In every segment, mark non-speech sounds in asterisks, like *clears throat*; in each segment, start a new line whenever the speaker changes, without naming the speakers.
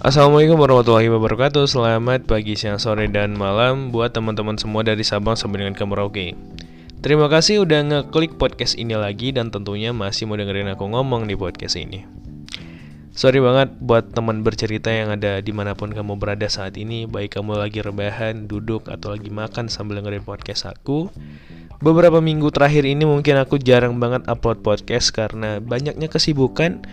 Assalamualaikum warahmatullahi wabarakatuh. Selamat pagi, siang, sore, dan malam Buat teman-teman semua dari Sabang sampai dengan ke Merauke. Terima kasih udah ngeklik podcast ini lagi Dan tentunya masih mau dengerin aku ngomong di podcast ini. Sorry banget buat teman bercerita yang ada di mana pun kamu berada saat ini. Baik kamu lagi rebahan, duduk, atau lagi makan sambil dengerin podcast aku. Beberapa minggu terakhir ini mungkin aku jarang banget upload podcast Karena banyaknya kesibukan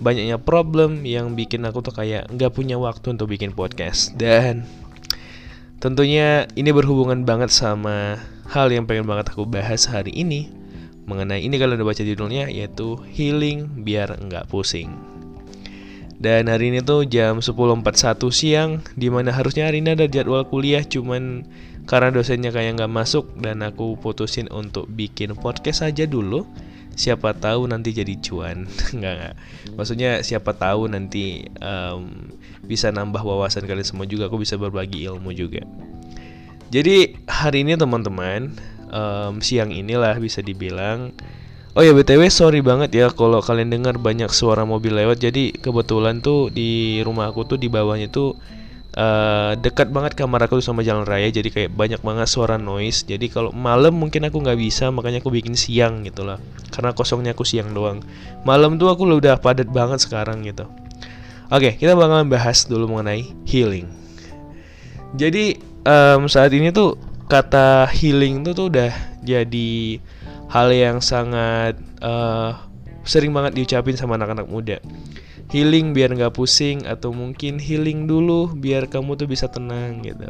banyaknya problem yang bikin aku tuh kayak nggak punya waktu untuk bikin podcast. Dan tentunya ini berhubungan banget sama hal yang pengen banget aku bahas hari ini mengenai ini kalau udah baca judulnya yaitu healing biar nggak pusing. Dan hari ini tuh jam 10.41 siang Di mana harusnya hari ini ada jadwal kuliah Cuman karena dosennya kayak nggak masuk Dan aku putusin untuk bikin podcast aja dulu siapa tahu nanti jadi cuan. *laughs* Nggak nggak maksudnya siapa tahu nanti um, bisa nambah wawasan kalian semua juga aku bisa berbagi ilmu juga. Jadi hari ini teman-teman um, siang inilah bisa dibilang. Oh ya btw sorry banget ya kalau kalian dengar banyak suara mobil lewat. Jadi kebetulan tuh di rumah aku tuh di bawahnya tuh uh, dekat banget kamar aku sama jalan raya jadi kayak banyak banget suara noise. Jadi kalau malam mungkin aku nggak bisa makanya aku bikin siang gitu lah. Karena kosongnya aku siang doang. Malam tuh aku udah padat banget sekarang gitu. Oke kita bakalan bahas dulu mengenai healing. Jadi um, saat ini tuh kata healing tuh tuh udah jadi hal yang sangat uh, sering banget diucapin sama anak-anak muda healing biar nggak pusing atau mungkin healing dulu biar kamu tuh bisa tenang gitu.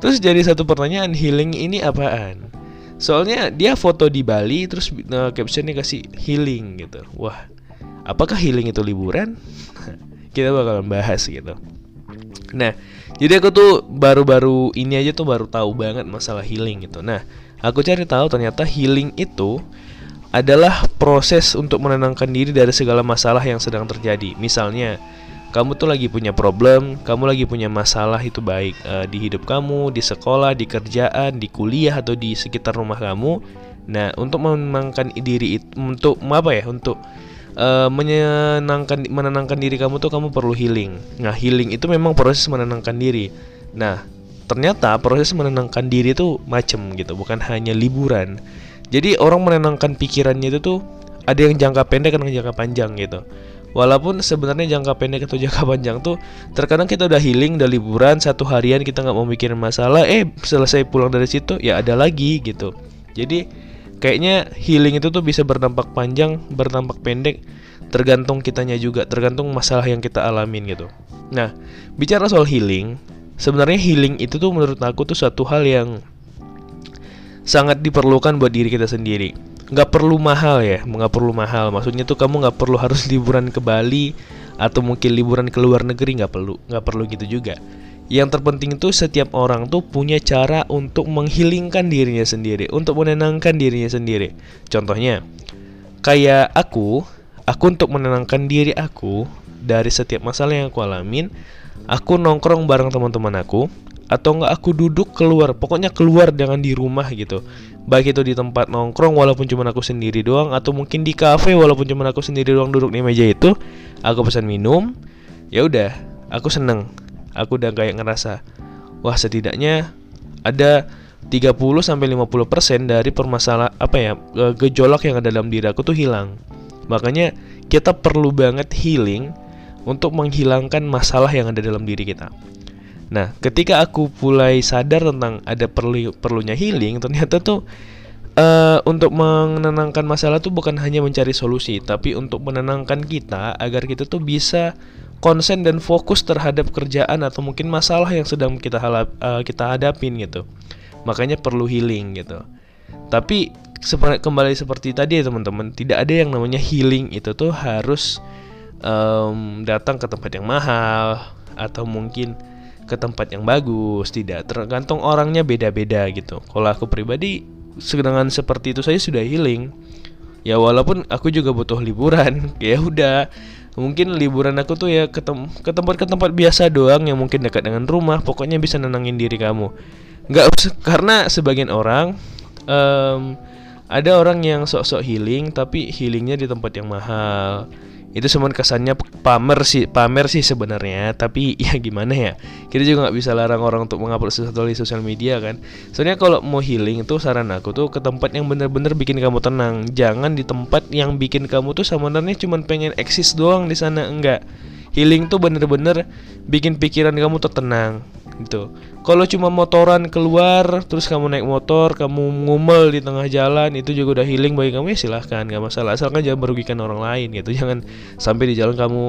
Terus jadi satu pertanyaan healing ini apaan? Soalnya dia foto di Bali terus uh, captionnya kasih healing gitu. Wah, apakah healing itu liburan? *laughs* Kita bakal bahas gitu. Nah, jadi aku tuh baru-baru ini aja tuh baru tahu banget masalah healing gitu. Nah, aku cari tahu ternyata healing itu adalah proses untuk menenangkan diri dari segala masalah yang sedang terjadi. Misalnya, kamu tuh lagi punya problem, kamu lagi punya masalah itu baik uh, di hidup kamu, di sekolah, di kerjaan, di kuliah atau di sekitar rumah kamu. Nah, untuk menenangkan diri itu untuk apa ya? Untuk uh, menyenangkan menenangkan diri kamu tuh kamu perlu healing. Nah, healing itu memang proses menenangkan diri. Nah, ternyata proses menenangkan diri itu macam gitu, bukan hanya liburan. Jadi orang menenangkan pikirannya itu tuh ada yang jangka pendek dan jangka panjang gitu. Walaupun sebenarnya jangka pendek atau *laughs* jangka panjang tuh terkadang kita udah healing, udah liburan satu harian kita nggak mau mikirin masalah, eh selesai pulang dari situ ya ada lagi gitu. Jadi kayaknya healing itu tuh bisa berdampak panjang, berdampak pendek, tergantung kitanya juga, tergantung masalah yang kita alamin gitu. Nah, bicara soal healing, sebenarnya healing itu tuh menurut aku tuh satu hal yang sangat diperlukan buat diri kita sendiri. Nggak perlu mahal ya nggak perlu mahal. Maksudnya tuh kamu nggak perlu harus *laughs* liburan ke Bali atau mungkin liburan ke luar negeri nggak perlu nggak perlu gitu juga. Yang terpenting itu setiap orang tuh punya cara untuk menghilingkan dirinya sendiri untuk menenangkan dirinya sendiri. Contohnya kayak aku aku untuk menenangkan diri aku dari setiap masalah yang aku alamin aku nongkrong bareng teman-teman aku atau enggak aku duduk keluar pokoknya keluar jangan di rumah gitu. Baik itu di tempat nongkrong walaupun cuma aku sendiri doang atau mungkin di kafe walaupun cuma aku sendiri doang duduk di meja itu aku pesan minum ya udah aku seneng. Aku udah kayak ngerasa wah setidaknya ada 30 sampai 50% dari permasalahan apa ya gejolak yang ada dalam diri aku tuh hilang. Makanya kita perlu banget healing untuk menghilangkan masalah yang ada dalam diri kita Nah, ketika aku mulai sadar tentang ada perlu perlunya healing, ternyata tuh uh, untuk menenangkan masalah tuh bukan hanya mencari solusi, tapi untuk menenangkan kita agar kita tuh bisa konsen dan fokus terhadap kerjaan atau mungkin masalah yang sedang kita halap, uh, kita hadapin gitu. Makanya perlu healing gitu. Tapi kembali seperti tadi ya teman-teman, tidak ada yang namanya healing itu tuh harus um, datang ke tempat yang mahal atau mungkin ke tempat yang bagus tidak tergantung orangnya beda-beda gitu. Kalau aku pribadi sedangkan seperti itu saya sudah healing. Ya walaupun aku juga butuh liburan *laughs* ya udah. Mungkin liburan aku tuh ya ke, tem ke tempat ke tempat biasa doang yang mungkin dekat dengan rumah pokoknya bisa nenangin diri kamu. Nggak karena sebagian orang um, ada orang yang sok-sok healing tapi healingnya di tempat yang mahal itu semua kesannya pamer sih pamer sih sebenarnya tapi *laughs* ya gimana ya kita juga nggak bisa larang orang untuk mengupload sesuatu di sosial media kan? Soalnya kalau mau healing itu saran aku tuh ke tempat yang bener-bener bikin kamu tenang. Jangan di tempat yang bikin kamu tuh sebenarnya cuma pengen eksis doang di sana enggak. Healing tuh bener-bener bikin pikiran kamu tuh tenang gitu. Kalau cuma motoran keluar, terus kamu naik motor, kamu ngumel di tengah jalan, itu juga udah healing bagi kamu ya silahkan, nggak masalah. Asalkan jangan merugikan orang lain gitu. Jangan sampai di jalan kamu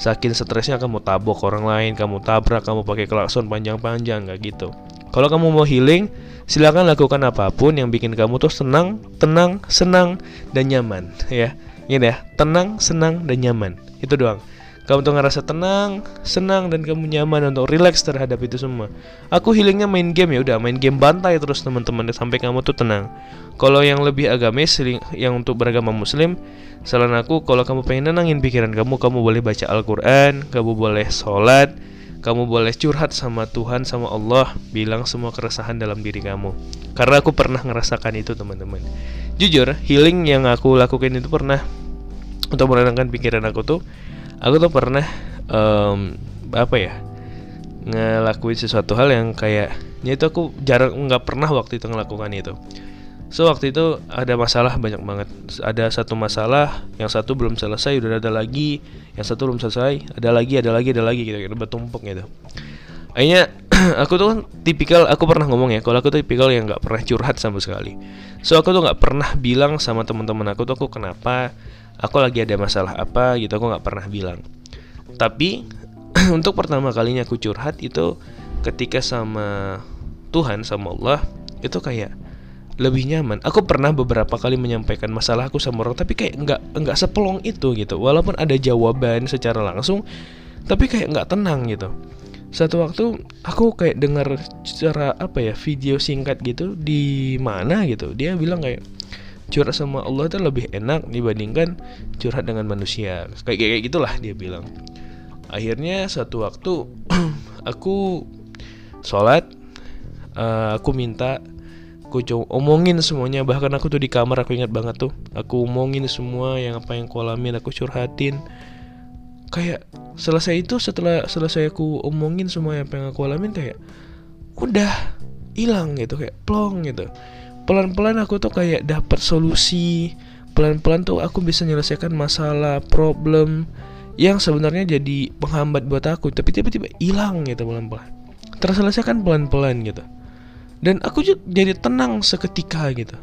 saking stresnya kamu tabok orang lain, kamu tabrak, kamu pakai klakson panjang-panjang, nggak gitu. Kalau kamu mau healing, silahkan lakukan apa pun yang bikin kamu tuh senang, tenang, senang, dan nyaman ya. Ini ya, tenang, senang, dan nyaman. Itu doang kamu tuh ngerasa tenang, senang dan kamu nyaman untuk relax terhadap itu semua. Aku healingnya main game ya udah main game bantai terus teman-teman sampai kamu tuh tenang. Kalau yang lebih agamis yang untuk beragama muslim, saran aku kalau kamu pengen nenangin pikiran kamu, kamu boleh baca Al-Qur'an, kamu boleh sholat, kamu boleh curhat sama Tuhan sama Allah, bilang semua keresahan dalam diri kamu. Karena aku pernah ngerasakan itu teman-teman. Jujur, healing yang aku lakukan itu pernah untuk menenangkan pikiran aku tuh aku tuh pernah um, apa ya ngelakuin sesuatu hal yang kayaknya itu aku jarang nggak pernah waktu itu ngelakukan itu. So waktu itu ada masalah banyak banget. Ada satu masalah yang satu belum selesai udah ada lagi yang satu belum selesai ada lagi ada lagi ada lagi gitu gitu bertumpuk gitu. Akhirnya *clears throat* aku tuh kan tipikal aku pernah ngomong ya kalau aku tuh tipikal yang nggak pernah curhat sama sekali. So aku tuh nggak pernah bilang sama teman-teman aku tuh aku kenapa aku lagi ada masalah apa gitu aku nggak pernah bilang tapi *clears throat* untuk pertama kalinya aku curhat itu ketika sama Tuhan sama Allah itu kayak lebih nyaman. Aku pernah beberapa kali menyampaikan masalah aku sama orang tapi kayak nggak nggak sepelong itu gitu. Walaupun ada jawaban secara langsung, tapi kayak nggak tenang gitu. Satu waktu aku kayak dengar secara apa ya video singkat gitu di mana gitu. Dia bilang kayak curhat sama Allah itu lebih enak dibandingkan curhat dengan manusia. Kayak kayak gitulah dia bilang. Akhirnya satu waktu *clears throat* aku sholat uh, aku minta aku omongin semuanya. Bahkan aku tuh di kamar aku ingat banget tuh. Aku omongin semua yang apa yang aku alamin aku curhatin. Kayak selesai itu setelah selesai aku omongin semua yang yang aku alamin kayak udah hilang gitu kayak plong gitu pelan-pelan aku tuh kayak dapat solusi. Pelan-pelan tuh aku bisa menyelesaikan masalah problem yang sebenarnya jadi penghambat buat aku tapi tiba-tiba hilang gitu pelan-pelan. Terselesaikan pelan-pelan gitu. Dan aku jadi tenang seketika gitu.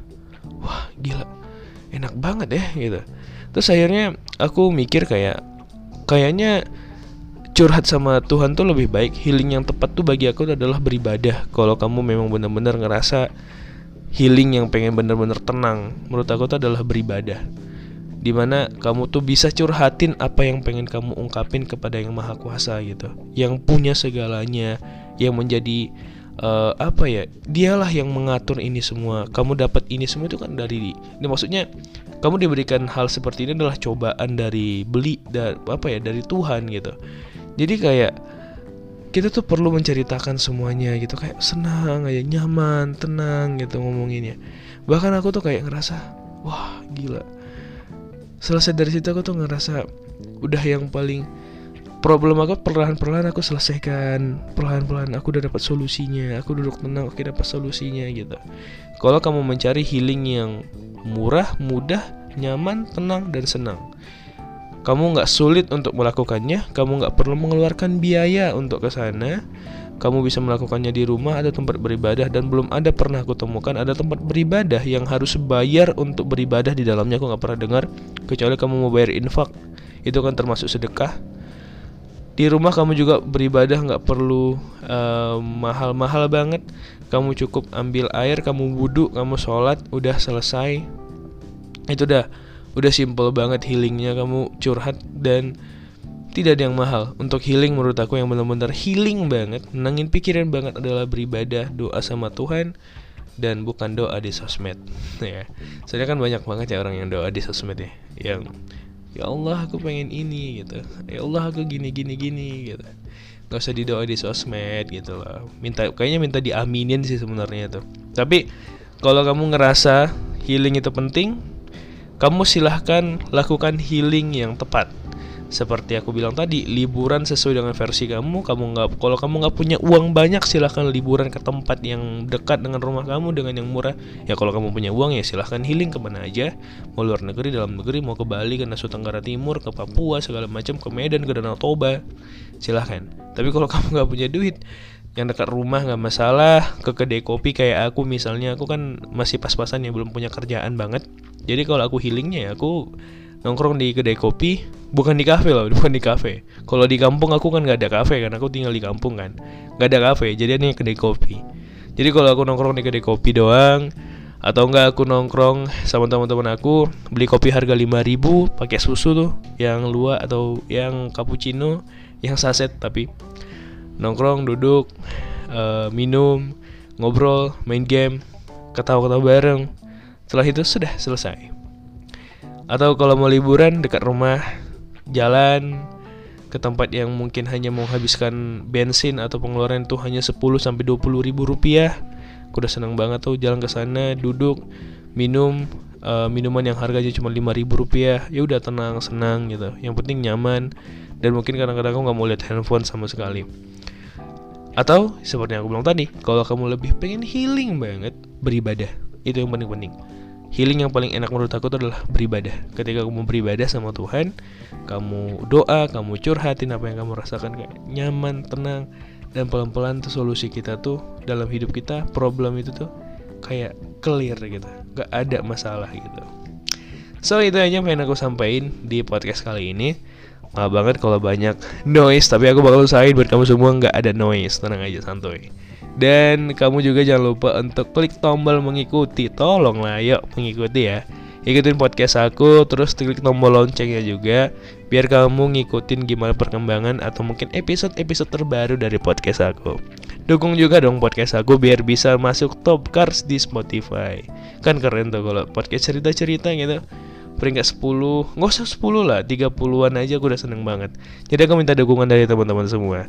Wah gila. Enak banget ya gitu. Terus akhirnya aku mikir kayak kayaknya curhat sama Tuhan tuh lebih baik. Healing yang tepat tuh bagi aku adalah beribadah. Kalau kamu memang benar-benar ngerasa healing yang pengen bener-bener tenang menurut aku itu adalah beribadah. Di mana kamu tuh bisa curhatin apa yang pengen kamu ungkapin kepada yang maha kuasa gitu. Yang punya segalanya yang menjadi uh, apa ya dialah yang mengatur ini semua. Kamu dapat ini semua itu kan dari ini maksudnya kamu diberikan hal seperti ini adalah cobaan dari beli dan apa ya dari Tuhan gitu. Jadi kayak kita tuh perlu menceritakan semuanya gitu. Kayak senang aja nyaman tenang gitu ngomonginnya. Bahkan aku tuh kayak ngerasa wah gila. Selesai dari situ aku tuh ngerasa udah yang paling problem aku perlahan-perlahan aku selesaikan. Perlahan-perlahan aku udah dapat solusinya aku duduk tenang oke dapat solusinya gitu. Kalau kamu mencari healing yang murah mudah nyaman tenang dan senang kamu nggak sulit untuk melakukannya, kamu nggak perlu mengeluarkan biaya untuk ke sana. Kamu bisa melakukannya di rumah atau tempat beribadah dan belum ada pernah aku temukan ada tempat beribadah yang harus bayar untuk beribadah di dalamnya. Aku nggak pernah dengar kecuali kamu mau bayar infak. Itu kan termasuk sedekah. Di rumah kamu juga beribadah nggak perlu mahal mahal-mahal banget. Kamu cukup ambil air kamu wudhu kamu sholat udah selesai. Itu udah udah simple banget healingnya kamu curhat dan tidak ada yang mahal. Untuk healing menurut aku yang benar-benar healing banget nangin pikiran banget adalah beribadah doa sama Tuhan dan bukan doa di sosmed. *laughs* Ya. Soalnya kan banyak banget ya orang yang doa di sosmed ya. Yang ya Allah aku pengen ini gitu. Ya Allah aku gini gini gini gitu. Nggak usah didoa di sosmed gitu loh. Minta kayaknya minta diaminin sih sebenarnya tuh. Tapi kalau kamu ngerasa healing itu penting kamu silahkan lakukan healing yang tepat. seperti aku bilang tadi liburan sesuai dengan versi kamu kamu nggak kalau kamu nggak punya uang banyak silahkan liburan ke tempat yang dekat dengan rumah kamu dengan yang murah. Ya kalau kamu punya uang ya silahkan healing ke mana aja. Mau luar negeri dalam negeri mau ke Bali ke Nusa Tenggara Timur ke Papua segala macam ke Medan ke Danau Toba silahkan. Tapi kalau *laughs* kamu nggak punya duit yang dekat rumah nggak masalah ke kedai kopi kayak aku misalnya aku kan masih pas-pasan ya belum punya kerjaan banget jadi kalau aku healingnya ya aku nongkrong di kedai kopi bukan di kafe loh *laughs* bukan di kafe. Kalau di kampung aku kan nggak ada kafe kan aku tinggal di kampung kan. Nggak ada kafe jadi ini kedai kopi. Jadi kalau aku nongkrong di kedai kopi doang atau enggak aku nongkrong sama teman-teman aku beli kopi harga 5000 pakai susu tuh yang luar atau yang cappuccino yang saset tapi nongkrong duduk uh, minum ngobrol main game ketawa-ketawa bareng setelah itu sudah selesai atau kalau mau liburan dekat rumah, jalan ke tempat yang mungkin hanya menghabiskan bensin atau pengeluaran itu hanya 10 sampai 20 ribu rupiah. Aku udah seneng banget tuh jalan ke sana, duduk, minum uh, minuman yang harganya cuma 5 ribu rupiah. Ya udah tenang, senang gitu. Yang penting nyaman dan mungkin kadang-kadang aku nggak mau lihat handphone sama sekali. Atau seperti yang aku bilang tadi, kalau kamu lebih pengen healing banget, beribadah. Itu yang paling penting healing yang paling enak menurut aku itu adalah beribadah. Ketika kamu beribadah sama Tuhan, kamu doa, kamu curhatin apa yang kamu rasakan kayak nyaman, tenang, dan pelan-pelan tuh solusi kita tuh dalam hidup kita, problem itu tuh kayak clear gitu, gak ada masalah gitu. So itu aja yang pengen aku sampaikan di podcast kali ini. Maaf banget kalau banyak noise, tapi aku bakal usahain buat kamu semua nggak ada noise, tenang aja santuy. Dan kamu juga jangan lupa untuk klik tombol mengikuti. Tolonglah yuk mengikuti ya. Ikutin podcast aku Terus klik tombol loncengnya juga Biar kamu ngikutin gimana perkembangan Atau mungkin episode-episode terbaru dari podcast aku. Dukung juga dong podcast aku Biar bisa masuk top cars di Spotify. Kan keren tuh kalau podcast cerita-cerita gitu. Peringkat 10 Nggak usah 10 lah 30an aja aku udah seneng banget. Jadi aku minta dukungan dari teman-teman semua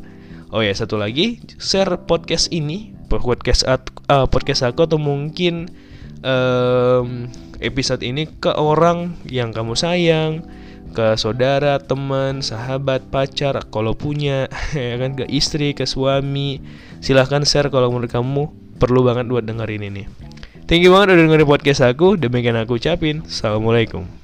Oh ya satu lagi share podcast ini podcast uh, podcast aku atau mungkin um, episode ini ke orang yang kamu sayang, ke saudara, teman, sahabat, pacar, kalau punya, *laughs* ya kan ke istri, ke suami. Silahkan share kalau menurut kamu perlu banget buat dengerin ini. Thank you banget udah dengerin podcast aku. Demikian aku ucapin. Assalamualaikum.